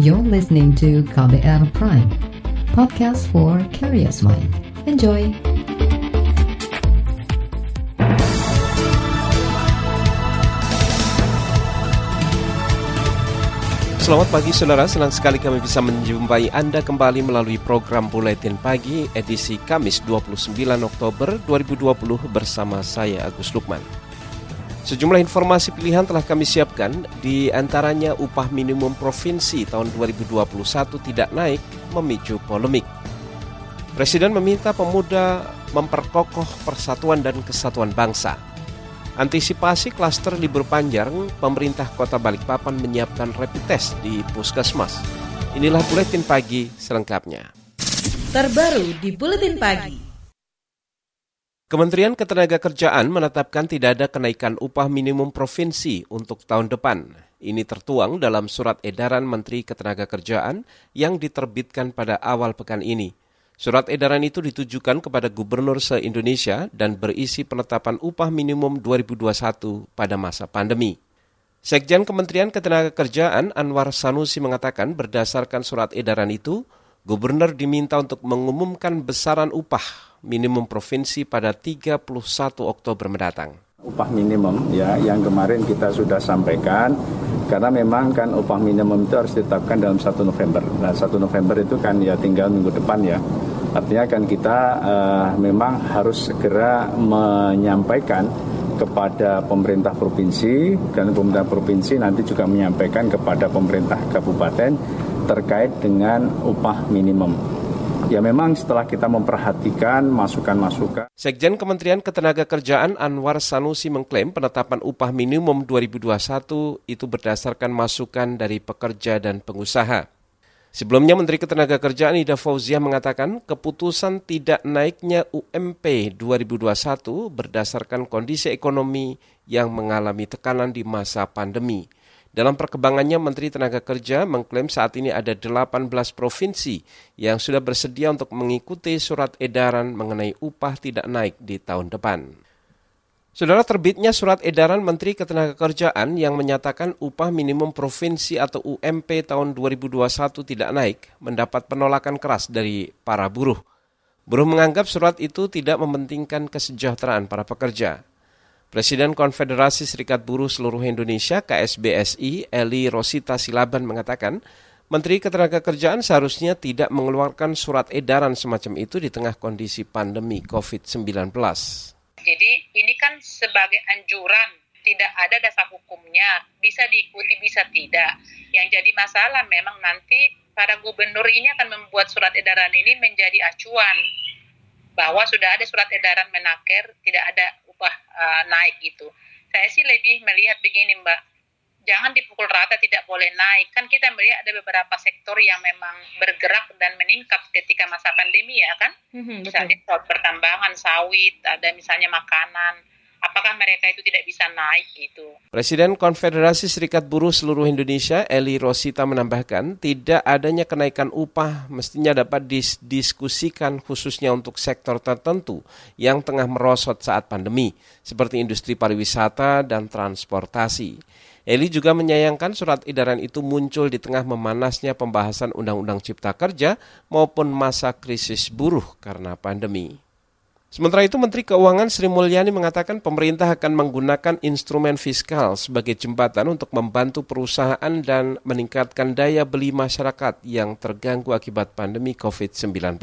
You're listening to KBR Prime, podcast for curious mind. Enjoy! Selamat pagi saudara, senang sekali kami bisa menjumpai Anda kembali melalui program Buletin Pagi edisi Kamis 29 Oktober 2020 bersama saya Agus Lukman. Sejumlah informasi pilihan telah kami siapkan, di antaranya upah minimum provinsi tahun 2021 tidak naik, memicu polemik. Presiden meminta pemuda memperkokoh persatuan dan kesatuan bangsa. Antisipasi klaster libur panjang, pemerintah kota Balikpapan menyiapkan rapid test di puskesmas. Inilah Buletin Pagi selengkapnya. Terbaru di Buletin Pagi. Kementerian Ketenagakerjaan menetapkan tidak ada kenaikan upah minimum provinsi untuk tahun depan. Ini tertuang dalam surat edaran Menteri Ketenagakerjaan yang diterbitkan pada awal pekan ini. Surat edaran itu ditujukan kepada gubernur se-Indonesia dan berisi penetapan upah minimum 2021 pada masa pandemi. Sekjen Kementerian Ketenagakerjaan Anwar Sanusi mengatakan berdasarkan surat edaran itu, gubernur diminta untuk mengumumkan besaran upah minimum provinsi pada 31 Oktober mendatang. Upah minimum ya yang kemarin kita sudah sampaikan karena memang kan upah minimum itu harus ditetapkan dalam 1 November. Nah 1 November itu kan ya tinggal minggu depan ya. Artinya kan kita uh, memang harus segera menyampaikan kepada pemerintah provinsi dan pemerintah provinsi nanti juga menyampaikan kepada pemerintah kabupaten terkait dengan upah minimum. Ya memang setelah kita memperhatikan masukan-masukan. Sekjen Kementerian Ketenagakerjaan Anwar Sanusi mengklaim penetapan upah minimum 2021 itu berdasarkan masukan dari pekerja dan pengusaha. Sebelumnya Menteri Ketenagakerjaan Ida Fauzia mengatakan keputusan tidak naiknya UMP 2021 berdasarkan kondisi ekonomi yang mengalami tekanan di masa pandemi. Dalam perkembangannya, Menteri Tenaga Kerja mengklaim saat ini ada 18 provinsi yang sudah bersedia untuk mengikuti surat edaran mengenai upah tidak naik di tahun depan. Saudara terbitnya surat edaran Menteri Ketenagakerjaan yang menyatakan upah minimum provinsi atau UMP tahun 2021 tidak naik mendapat penolakan keras dari para buruh. Buruh menganggap surat itu tidak mementingkan kesejahteraan para pekerja. Presiden Konfederasi Serikat Buruh Seluruh Indonesia KSBSI Eli Rosita Silaban mengatakan, Menteri Ketenagakerjaan seharusnya tidak mengeluarkan surat edaran semacam itu di tengah kondisi pandemi COVID-19. Jadi ini kan sebagai anjuran, tidak ada dasar hukumnya, bisa diikuti, bisa tidak. Yang jadi masalah memang nanti para gubernur ini akan membuat surat edaran ini menjadi acuan bahwa sudah ada surat edaran menaker, tidak ada upah uh, naik gitu. Saya sih lebih melihat begini Mbak, jangan dipukul rata tidak boleh naik. Kan kita melihat ada beberapa sektor yang memang bergerak dan meningkat ketika masa pandemi ya kan. Mm-hmm, misalnya pertambangan, sawit, ada misalnya makanan apakah mereka itu tidak bisa naik gitu. Presiden Konfederasi Serikat Buruh Seluruh Indonesia Eli Rosita menambahkan tidak adanya kenaikan upah mestinya dapat didiskusikan khususnya untuk sektor tertentu yang tengah merosot saat pandemi seperti industri pariwisata dan transportasi. Eli juga menyayangkan surat edaran itu muncul di tengah memanasnya pembahasan Undang-Undang Cipta Kerja maupun masa krisis buruh karena pandemi. Sementara itu Menteri Keuangan Sri Mulyani mengatakan pemerintah akan menggunakan instrumen fiskal sebagai jembatan untuk membantu perusahaan dan meningkatkan daya beli masyarakat yang terganggu akibat pandemi COVID-19.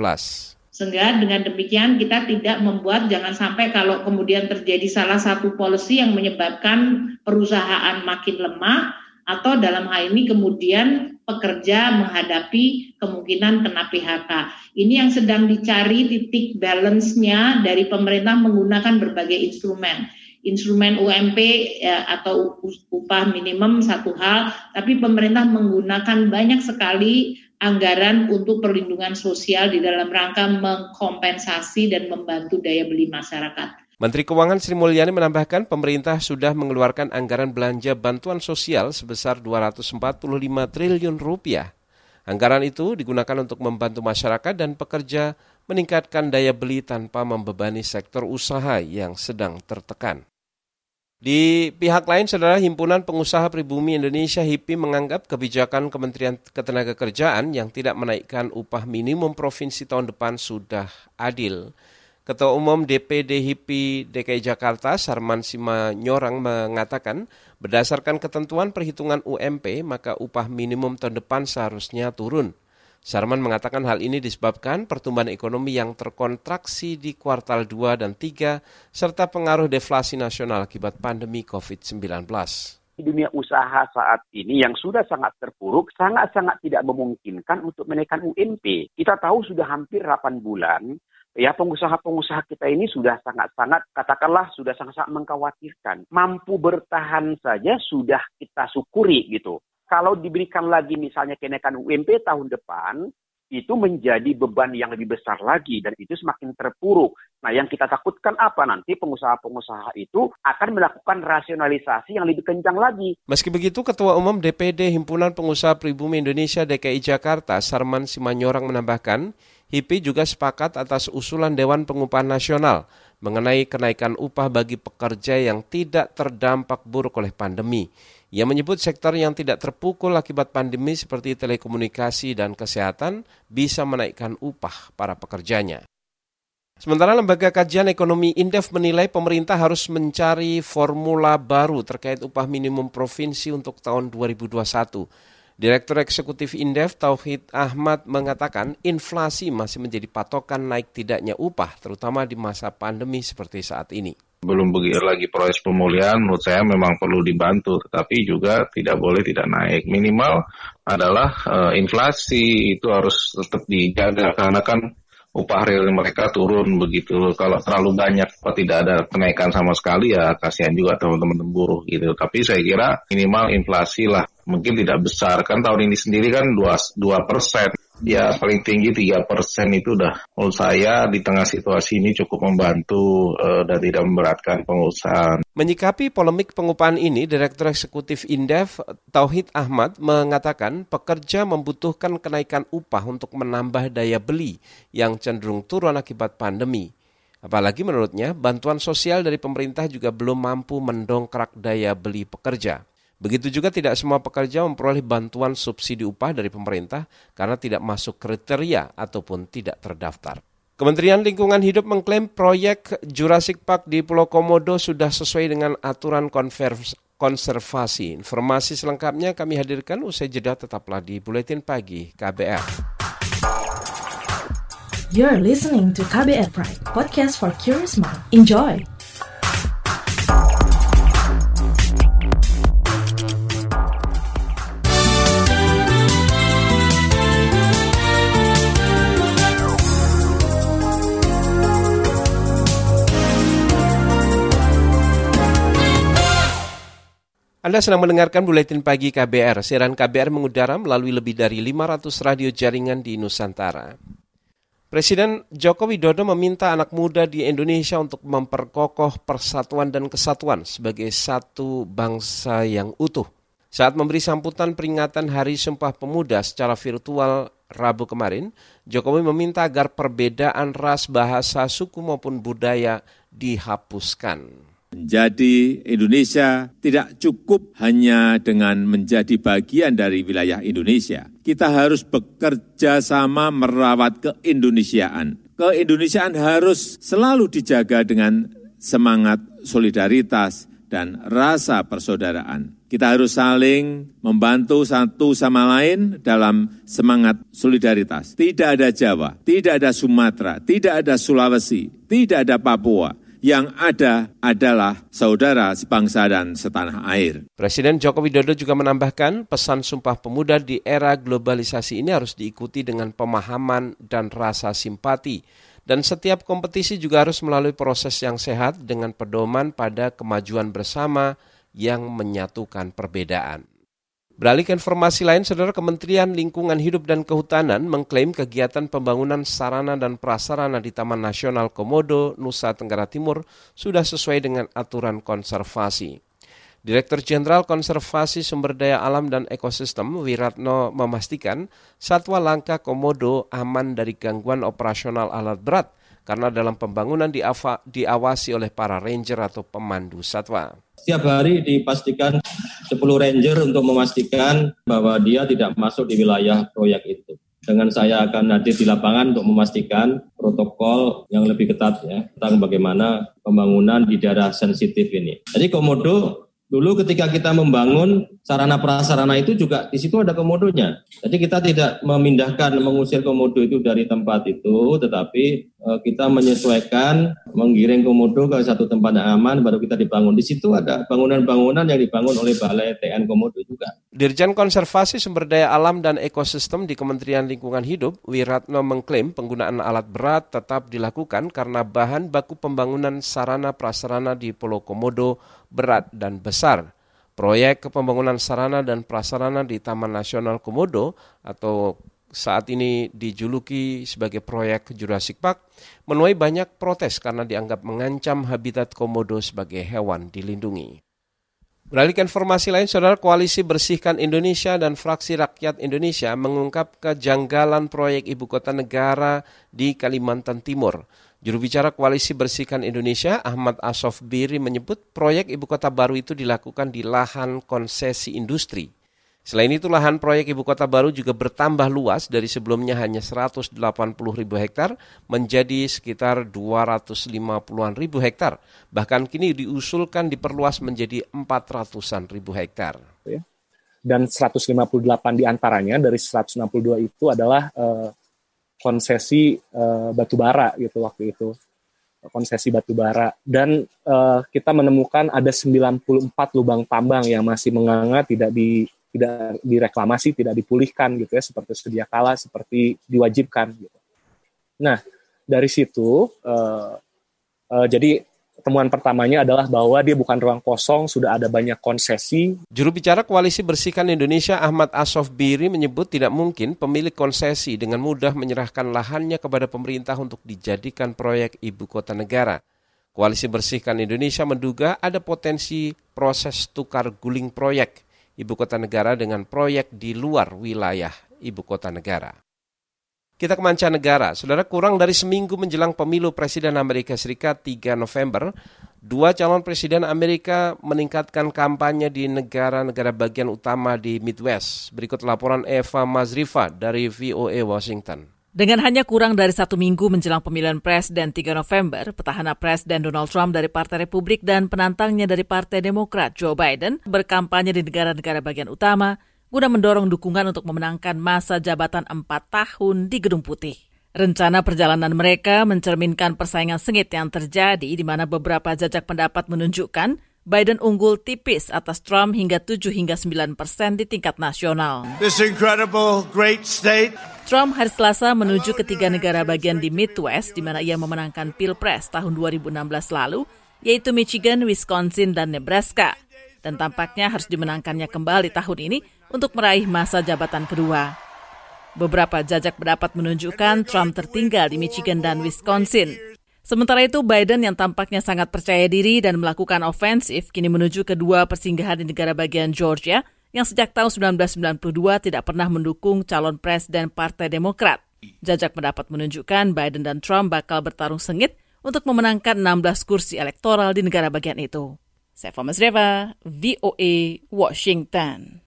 Sehingga dengan demikian kita tidak membuat jangan sampai kalau kemudian terjadi salah satu policy yang menyebabkan perusahaan makin lemah atau dalam hal ini kemudian pekerja menghadapi kemungkinan kena PHK. Ini yang sedang dicari titik balance-nya dari pemerintah menggunakan berbagai instrumen. Instrumen UMP ya, atau upah minimum satu hal, tapi pemerintah menggunakan banyak sekali anggaran untuk perlindungan sosial di dalam rangka mengkompensasi dan membantu daya beli masyarakat. Menteri Keuangan Sri Mulyani menambahkan pemerintah sudah mengeluarkan anggaran belanja bantuan sosial sebesar 245 triliun rupiah. Anggaran itu digunakan untuk membantu masyarakat dan pekerja meningkatkan daya beli tanpa membebani sektor usaha yang sedang tertekan. Di pihak lain, saudara Himpunan Pengusaha Pribumi Indonesia HIPI menganggap kebijakan Kementerian Ketenagakerjaan yang tidak menaikkan upah minimum provinsi tahun depan sudah adil. Ketua Umum DPD HIPI DKI Jakarta, Sarman Simanyorang mengatakan, berdasarkan ketentuan perhitungan UMP, maka upah minimum tahun depan seharusnya turun. Sarman mengatakan hal ini disebabkan pertumbuhan ekonomi yang terkontraksi di kuartal 2 dan 3 serta pengaruh deflasi nasional akibat pandemi COVID-19 di dunia usaha saat ini yang sudah sangat terpuruk, sangat-sangat tidak memungkinkan untuk menaikkan UMP. Kita tahu sudah hampir 8 bulan, ya pengusaha-pengusaha kita ini sudah sangat-sangat, katakanlah sudah sangat-sangat mengkhawatirkan. Mampu bertahan saja sudah kita syukuri gitu kalau diberikan lagi misalnya kenaikan UMP tahun depan, itu menjadi beban yang lebih besar lagi dan itu semakin terpuruk. Nah, yang kita takutkan apa nanti pengusaha-pengusaha itu akan melakukan rasionalisasi yang lebih kencang lagi. Meski begitu, Ketua Umum DPD Himpunan Pengusaha Pribumi Indonesia DKI Jakarta, Sarman Simanyorang menambahkan, HIPI juga sepakat atas usulan Dewan Pengupahan Nasional mengenai kenaikan upah bagi pekerja yang tidak terdampak buruk oleh pandemi. Ia menyebut sektor yang tidak terpukul akibat pandemi seperti telekomunikasi dan kesehatan bisa menaikkan upah para pekerjanya. Sementara Lembaga Kajian Ekonomi Indef menilai pemerintah harus mencari formula baru terkait upah minimum provinsi untuk tahun 2021. Direktur Eksekutif Indef Tauhid Ahmad mengatakan inflasi masih menjadi patokan naik tidaknya upah terutama di masa pandemi seperti saat ini. Belum begitu lagi proses pemulihan menurut saya memang perlu dibantu tetapi juga tidak boleh tidak naik. Minimal adalah uh, inflasi itu harus tetap dijaga karena kan upah real mereka turun begitu. Kalau terlalu banyak kalau tidak ada kenaikan sama sekali ya kasihan juga teman-teman buruh gitu. Tapi saya kira minimal inflasi lah mungkin tidak besar kan tahun ini sendiri kan dua dua persen ya paling tinggi tiga persen itu udah menurut saya di tengah situasi ini cukup membantu uh, dan tidak memberatkan pengusaha. Menyikapi polemik pengupahan ini, Direktur Eksekutif Indef Tauhid Ahmad mengatakan pekerja membutuhkan kenaikan upah untuk menambah daya beli yang cenderung turun akibat pandemi. Apalagi menurutnya, bantuan sosial dari pemerintah juga belum mampu mendongkrak daya beli pekerja. Begitu juga tidak semua pekerja memperoleh bantuan subsidi upah dari pemerintah karena tidak masuk kriteria ataupun tidak terdaftar. Kementerian Lingkungan Hidup mengklaim proyek Jurassic Park di Pulau Komodo sudah sesuai dengan aturan konservasi. Informasi selengkapnya kami hadirkan usai jeda tetaplah di Buletin Pagi KBR. You're listening to KBR Pride, podcast for curious mind. Enjoy! Anda sedang mendengarkan Buletin Pagi KBR. Siaran KBR mengudara melalui lebih dari 500 radio jaringan di Nusantara. Presiden Joko Widodo meminta anak muda di Indonesia untuk memperkokoh persatuan dan kesatuan sebagai satu bangsa yang utuh. Saat memberi sambutan peringatan Hari Sumpah Pemuda secara virtual Rabu kemarin, Jokowi meminta agar perbedaan ras, bahasa, suku maupun budaya dihapuskan. Menjadi Indonesia tidak cukup hanya dengan menjadi bagian dari wilayah Indonesia. Kita harus bekerja sama merawat keindonesiaan. Keindonesiaan harus selalu dijaga dengan semangat solidaritas dan rasa persaudaraan. Kita harus saling membantu satu sama lain dalam semangat solidaritas. Tidak ada Jawa, tidak ada Sumatera, tidak ada Sulawesi, tidak ada Papua yang ada adalah saudara sebangsa dan setanah air. Presiden Joko Widodo juga menambahkan pesan Sumpah Pemuda di era globalisasi ini harus diikuti dengan pemahaman dan rasa simpati. Dan setiap kompetisi juga harus melalui proses yang sehat dengan pedoman pada kemajuan bersama yang menyatukan perbedaan. Beralih ke informasi lain, Saudara Kementerian Lingkungan Hidup dan Kehutanan mengklaim kegiatan pembangunan sarana dan prasarana di Taman Nasional Komodo, Nusa Tenggara Timur sudah sesuai dengan aturan konservasi. Direktur Jenderal Konservasi Sumber Daya Alam dan Ekosistem Wiratno memastikan satwa langka komodo aman dari gangguan operasional alat berat karena dalam pembangunan diawasi oleh para ranger atau pemandu satwa. Setiap hari dipastikan 10 ranger untuk memastikan bahwa dia tidak masuk di wilayah proyek itu. Dengan saya akan hadir di lapangan untuk memastikan protokol yang lebih ketat ya tentang bagaimana pembangunan di daerah sensitif ini. Jadi Komodo Dulu ketika kita membangun sarana prasarana itu juga di situ ada komodonya. Jadi kita tidak memindahkan mengusir komodo itu dari tempat itu, tetapi kita menyesuaikan menggiring komodo ke satu tempat yang aman baru kita dibangun. Di situ ada bangunan-bangunan yang dibangun oleh Balai TN Komodo juga. Dirjen Konservasi Sumber Daya Alam dan Ekosistem di Kementerian Lingkungan Hidup, Wiratno mengklaim penggunaan alat berat tetap dilakukan karena bahan baku pembangunan sarana prasarana di Pulau Komodo berat dan besar. Proyek pembangunan sarana dan prasarana di Taman Nasional Komodo atau saat ini dijuluki sebagai proyek Jurassic Park menuai banyak protes karena dianggap mengancam habitat komodo sebagai hewan dilindungi. Beralih informasi lain, Saudara Koalisi Bersihkan Indonesia dan Fraksi Rakyat Indonesia mengungkap kejanggalan proyek ibu kota negara di Kalimantan Timur. Juru bicara Koalisi Bersihkan Indonesia, Ahmad Asof Biri menyebut proyek ibu kota baru itu dilakukan di lahan konsesi industri. Selain itu, lahan proyek ibu kota baru juga bertambah luas dari sebelumnya hanya 180 ribu hektar menjadi sekitar 250-an ribu hektar. Bahkan kini diusulkan diperluas menjadi 400-an ribu hektar. Ya. Dan 158 di antaranya dari 162 itu adalah uh, konsesi batu bara gitu waktu itu konsesi batu bara dan uh, kita menemukan ada 94 lubang tambang yang masih menganga tidak di tidak direklamasi, tidak dipulihkan gitu ya seperti sedia kala seperti diwajibkan gitu. Nah, dari situ uh, uh, jadi temuan pertamanya adalah bahwa dia bukan ruang kosong, sudah ada banyak konsesi. Juru bicara Koalisi Bersihkan Indonesia Ahmad Asof Biri menyebut tidak mungkin pemilik konsesi dengan mudah menyerahkan lahannya kepada pemerintah untuk dijadikan proyek ibu kota negara. Koalisi Bersihkan Indonesia menduga ada potensi proses tukar guling proyek ibu kota negara dengan proyek di luar wilayah ibu kota negara. Kita ke mancanegara. Saudara, kurang dari seminggu menjelang pemilu Presiden Amerika Serikat 3 November, dua calon Presiden Amerika meningkatkan kampanye di negara-negara bagian utama di Midwest. Berikut laporan Eva Mazrifa dari VOA Washington. Dengan hanya kurang dari satu minggu menjelang pemilihan presiden 3 November, petahana presiden Donald Trump dari Partai Republik dan penantangnya dari Partai Demokrat Joe Biden berkampanye di negara-negara bagian utama guna mendorong dukungan untuk memenangkan masa jabatan empat tahun di Gedung Putih. Rencana perjalanan mereka mencerminkan persaingan sengit yang terjadi di mana beberapa jajak pendapat menunjukkan Biden unggul tipis atas Trump hingga 7 hingga 9 persen di tingkat nasional. This incredible great state Trump hari Selasa menuju ketiga negara bagian di Midwest di mana ia memenangkan Pilpres tahun 2016 lalu, yaitu Michigan, Wisconsin, dan Nebraska. Dan tampaknya harus dimenangkannya kembali tahun ini untuk meraih masa jabatan kedua. Beberapa jajak pendapat menunjukkan Trump tertinggal di Michigan dan Wisconsin. Sementara itu, Biden yang tampaknya sangat percaya diri dan melakukan ofensif kini menuju kedua persinggahan di negara bagian Georgia – yang sejak tahun 1992 tidak pernah mendukung calon presiden Partai Demokrat. Jajak pendapat menunjukkan Biden dan Trump bakal bertarung sengit untuk memenangkan 16 kursi elektoral di negara bagian itu. Saya Thomas Reva, VOA, Washington.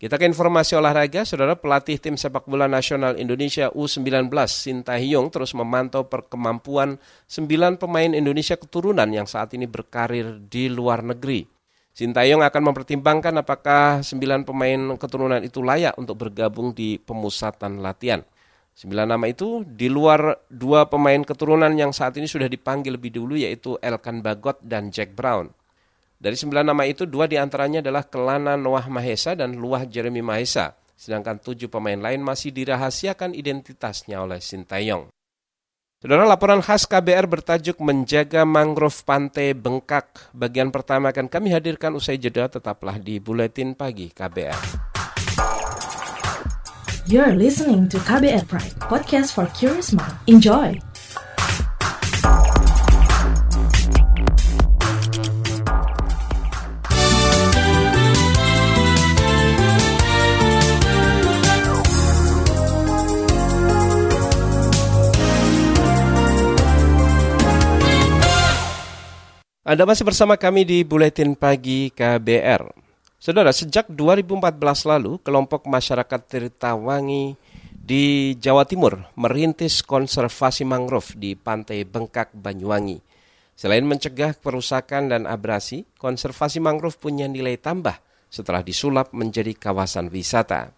Kita ke informasi olahraga, saudara pelatih tim sepak bola nasional Indonesia U19 Sintayong terus memantau perkemampuan sembilan pemain Indonesia keturunan yang saat ini berkarir di luar negeri. Sintayong akan mempertimbangkan apakah sembilan pemain keturunan itu layak untuk bergabung di pemusatan latihan. Sembilan nama itu di luar dua pemain keturunan yang saat ini sudah dipanggil lebih dulu yaitu Elkan Bagot dan Jack Brown. Dari sembilan nama itu, dua di antaranya adalah Kelana Noah Mahesa dan Luah Jeremy Mahesa. Sedangkan tujuh pemain lain masih dirahasiakan identitasnya oleh Sintayong. Saudara laporan khas KBR bertajuk Menjaga Mangrove Pantai Bengkak. Bagian pertama akan kami hadirkan usai jeda tetaplah di Buletin Pagi KBR. You're listening to KBR Pride, podcast for curious mind. Enjoy! Anda masih bersama kami di Buletin Pagi KBR. Saudara, sejak 2014 lalu, kelompok masyarakat Tirtawangi di Jawa Timur merintis konservasi mangrove di Pantai Bengkak, Banyuwangi. Selain mencegah perusakan dan abrasi, konservasi mangrove punya nilai tambah setelah disulap menjadi kawasan wisata.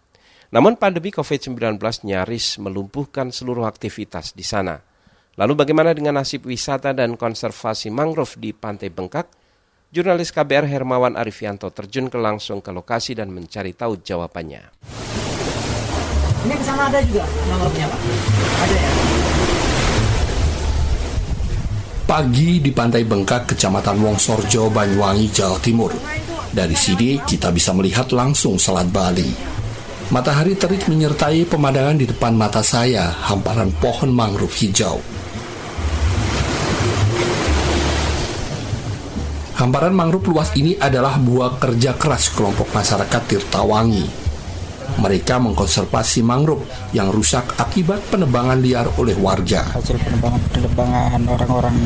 Namun pandemi COVID-19 nyaris melumpuhkan seluruh aktivitas di sana. Lalu bagaimana dengan nasib wisata dan konservasi mangrove di Pantai Bengkak? Jurnalis KBR Hermawan Arifianto terjun ke langsung ke lokasi dan mencari tahu jawabannya. Ini ke sana ada juga mangrove-nya, Pak? Ada ya? Pagi di Pantai Bengkak, Kecamatan Wongsorjo, Banyuwangi, Jawa Timur. Dari sini kita bisa melihat langsung Selat Bali. Matahari terik menyertai pemandangan di depan mata saya, hamparan pohon mangrove hijau. Hamparan mangrove luas ini adalah buah kerja keras kelompok masyarakat Tirtawangi. Mereka mengkonservasi mangrove yang rusak akibat penebangan liar oleh warga. Hasil penebangan orang-orang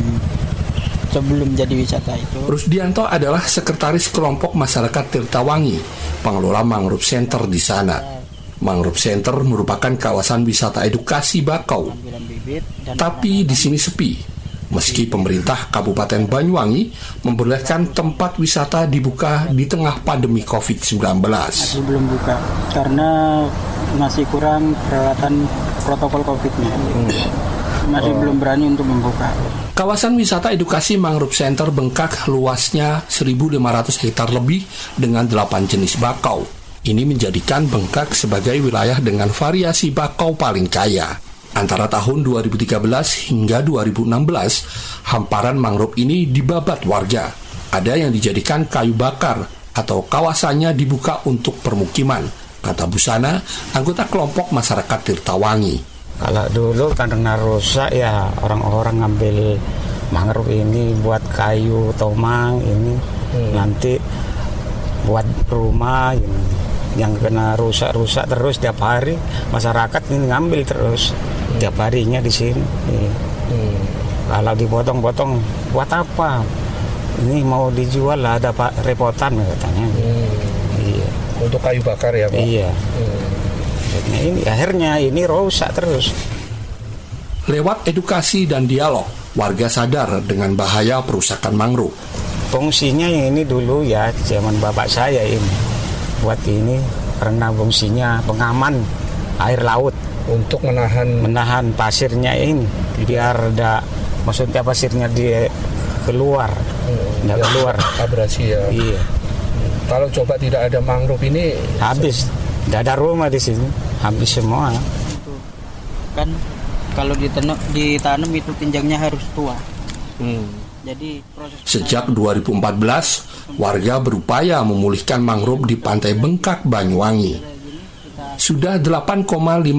sebelum jadi wisata itu. Rusdianto adalah sekretaris kelompok masyarakat Tirtawangi, pengelola mangrove center di sana. Mangrove Center merupakan kawasan wisata edukasi bakau. Tapi di sini sepi, meski pemerintah Kabupaten Banyuwangi membolehkan tempat wisata dibuka di tengah pandemi COVID-19. Masih belum buka karena masih kurang peralatan protokol COVID-nya. Masih Oh. belum berani untuk membuka. Kawasan wisata edukasi Mangrove Center Bengkak luasnya 1.500 hektar lebih dengan 8 jenis bakau. Ini menjadikan Bengkak sebagai wilayah dengan variasi bakau paling kaya. Antara tahun 2013 hingga 2016, hamparan mangrove ini dibabat warga. Ada yang dijadikan kayu bakar atau kawasannya dibuka untuk permukiman, kata Busana, anggota kelompok masyarakat Tirtawangi. Kalau dulu karena rusak ya orang-orang ngambil mangrove ini buat kayu tomang ini nanti buat rumah ini. Yang kena rusak-rusak terus tiap hari masyarakat ini ngambil terus tiap harinya di sini. Iya. Kalau dipotong-potong buat apa? Ini mau dijual lah ada pak repotan katanya. Iya. Untuk kayu bakar ya Pak? Iya. Nah, ini akhirnya ini rusak terus. Lewat edukasi dan dialog, warga sadar dengan bahaya perusakan mangrove. Fungsinya yang ini dulu ya zaman bapak saya ini buat ini karena fungsinya pengaman air laut. Untuk menahan menahan pasirnya ini biar ada maksudnya pasirnya dia keluar. Nggak keluar. abrasi ya. iya. Kalau coba tidak ada mangrove ini habis. Nggak ada rumah di sini. Habis semua. Kan kalau ditanam, ditanam itu tinjangnya harus tua. Proses Sejak 2014, warga berupaya memulihkan mangrove di pantai Bengkak, Banyuwangi. Sudah 8,5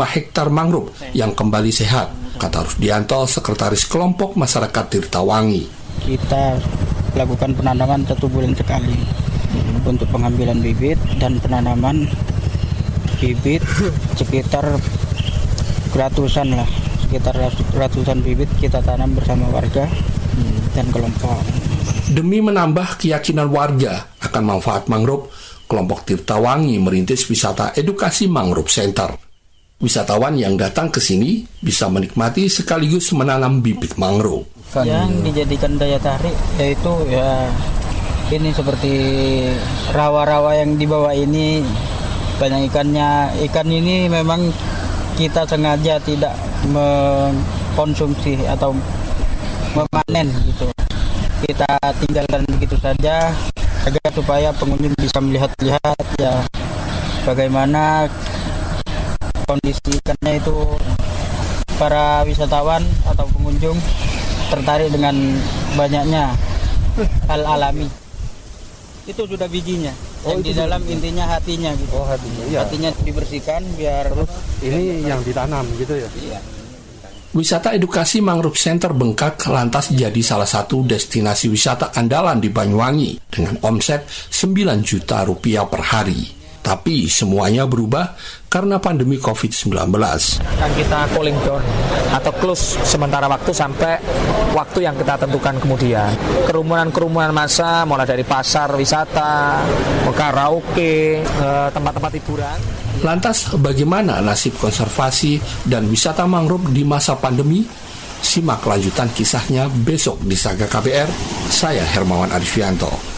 hektar mangrove yang kembali sehat, kata Rusdianto, sekretaris kelompok masyarakat Tirtawangi. kita lakukan penanaman satu bulan sekali untuk pengambilan bibit dan penanaman bibit sekitar ratusan lah sekitar ratusan bibit kita tanam bersama warga dan kelompok Demi menambah keyakinan warga akan manfaat mangrove, kelompok Tirtawangi merintis wisata edukasi Mangrove Center. Wisatawan yang datang ke sini bisa menikmati sekaligus menanam bibit mangrove. yang dijadikan daya tarik yaitu ya ini seperti rawa-rawa yang di bawah ini banyak ikannya ikan ini memang kita sengaja tidak mengkonsumsi atau memanen gitu kita tinggalkan begitu saja agar supaya pengunjung bisa melihat-lihat ya bagaimana kondisi ikannya itu para wisatawan atau pengunjung tertarik dengan banyaknya hal alami itu sudah bijinya yang di dalam intinya hatinya gitu oh hatinya iya. hatinya dibersihkan biar Ini yang ditanam gitu ya? Iya. Wisata edukasi Mangrove Center Bengkak lantas jadi salah satu destinasi wisata andalan di Banyuwangi dengan omset 9 juta rupiah per hari. Tapi semuanya berubah karena pandemi COVID-19. Kan kita cooling down atau close sementara waktu sampai waktu yang kita tentukan kemudian. Kerumunan-kerumunan massa mulai dari pasar wisata, karaoke, eh, tempat-tempat hiburan. Lantas bagaimana nasib konservasi dan wisata mangrove di masa pandemi? Simak lanjutan kisahnya besok di Saga KBR. Saya Hermawan Arifianto.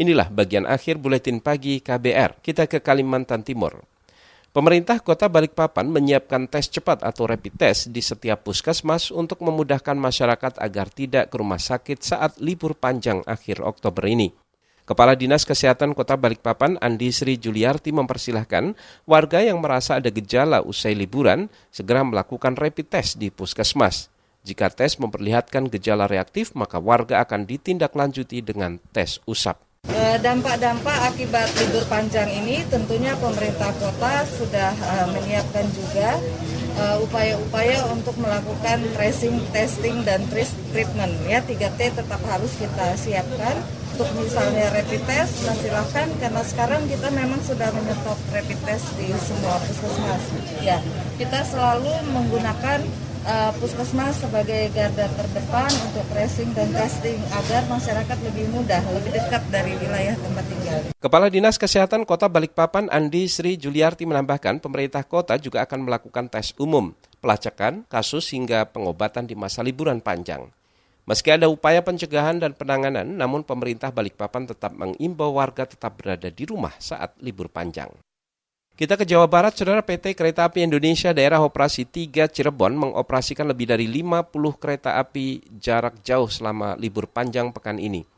Inilah bagian akhir buletin pagi KBR. Kita ke Kalimantan Timur. Pemerintah Kota Balikpapan menyiapkan tes cepat atau rapid test di setiap puskesmas untuk memudahkan masyarakat agar tidak ke rumah sakit saat libur panjang akhir Oktober ini. Kepala Dinas Kesehatan Kota Balikpapan Andi Sri Juliarti mempersilahkan warga yang merasa ada gejala usai liburan segera melakukan rapid test di puskesmas. Jika tes memperlihatkan gejala reaktif, maka warga akan ditindaklanjuti dengan tes usap. Eh, dampak-dampak akibat libur panjang ini tentunya pemerintah kota sudah uh, menyiapkan juga eh, upaya-upaya untuk melakukan tracing, testing, dan treatment. Ya, 3T tetap harus kita siapkan. Untuk misalnya rapid test, nah silahkan karena sekarang kita memang sudah menyetop rapid test di semua puskesmas. Ya, kita selalu menggunakan uh, puskesmas sebagai garda terdepan untuk tracing dan testing agar masyarakat lebih mudah, lebih dekat dari wilayah tempat tinggal. Kepala Dinas Kesehatan Kota Balikpapan Andi Sri Juliarti menambahkan pemerintah kota juga akan melakukan tes umum, pelacakan, kasus hingga pengobatan di masa liburan panjang. Meski ada upaya pencegahan dan penanganan, namun pemerintah Balikpapan tetap mengimbau warga tetap berada di rumah saat libur panjang. Kita ke Jawa Barat, Saudara PT Kereta Api Indonesia Daerah Operasi 3 Cirebon mengoperasikan lebih dari 50 kereta api jarak jauh selama libur panjang pekan ini.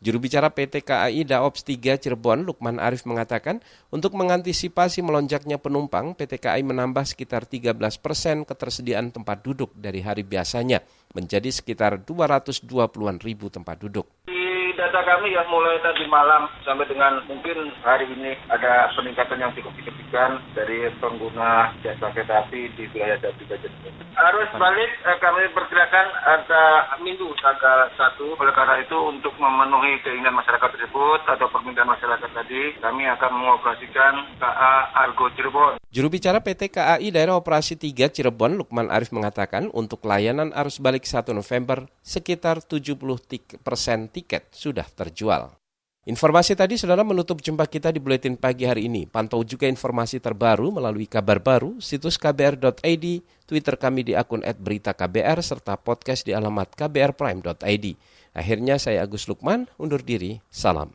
Juru bicara PT KAI Daops 3 Cirebon, Lukman Arif mengatakan, untuk mengantisipasi melonjaknya penumpang, PT KAI menambah sekitar 13 persen ketersediaan tempat duduk dari hari biasanya, menjadi sekitar 220-an ribu tempat duduk data kami yang mulai tadi malam sampai dengan mungkin hari ini ada peningkatan yang cukup signifikan dari pengguna jasa kereta api di wilayah Jambi Arus balik eh, kami perkirakan ada minggu tanggal 1 oleh karena itu untuk memenuhi keinginan masyarakat tersebut atau permintaan masyarakat tadi kami akan mengoperasikan KA Argo Cirebon. Juru bicara PT KAI Daerah Operasi 3 Cirebon Lukman Arif mengatakan untuk layanan arus balik 1 November sekitar 70 persen tiket sudah terjual. Informasi tadi saudara menutup jumpa kita di Buletin Pagi hari ini. Pantau juga informasi terbaru melalui kabar baru, situs kbr.id, Twitter kami di akun @beritaKBR serta podcast di alamat kbrprime.id. Akhirnya saya Agus Lukman, undur diri, salam.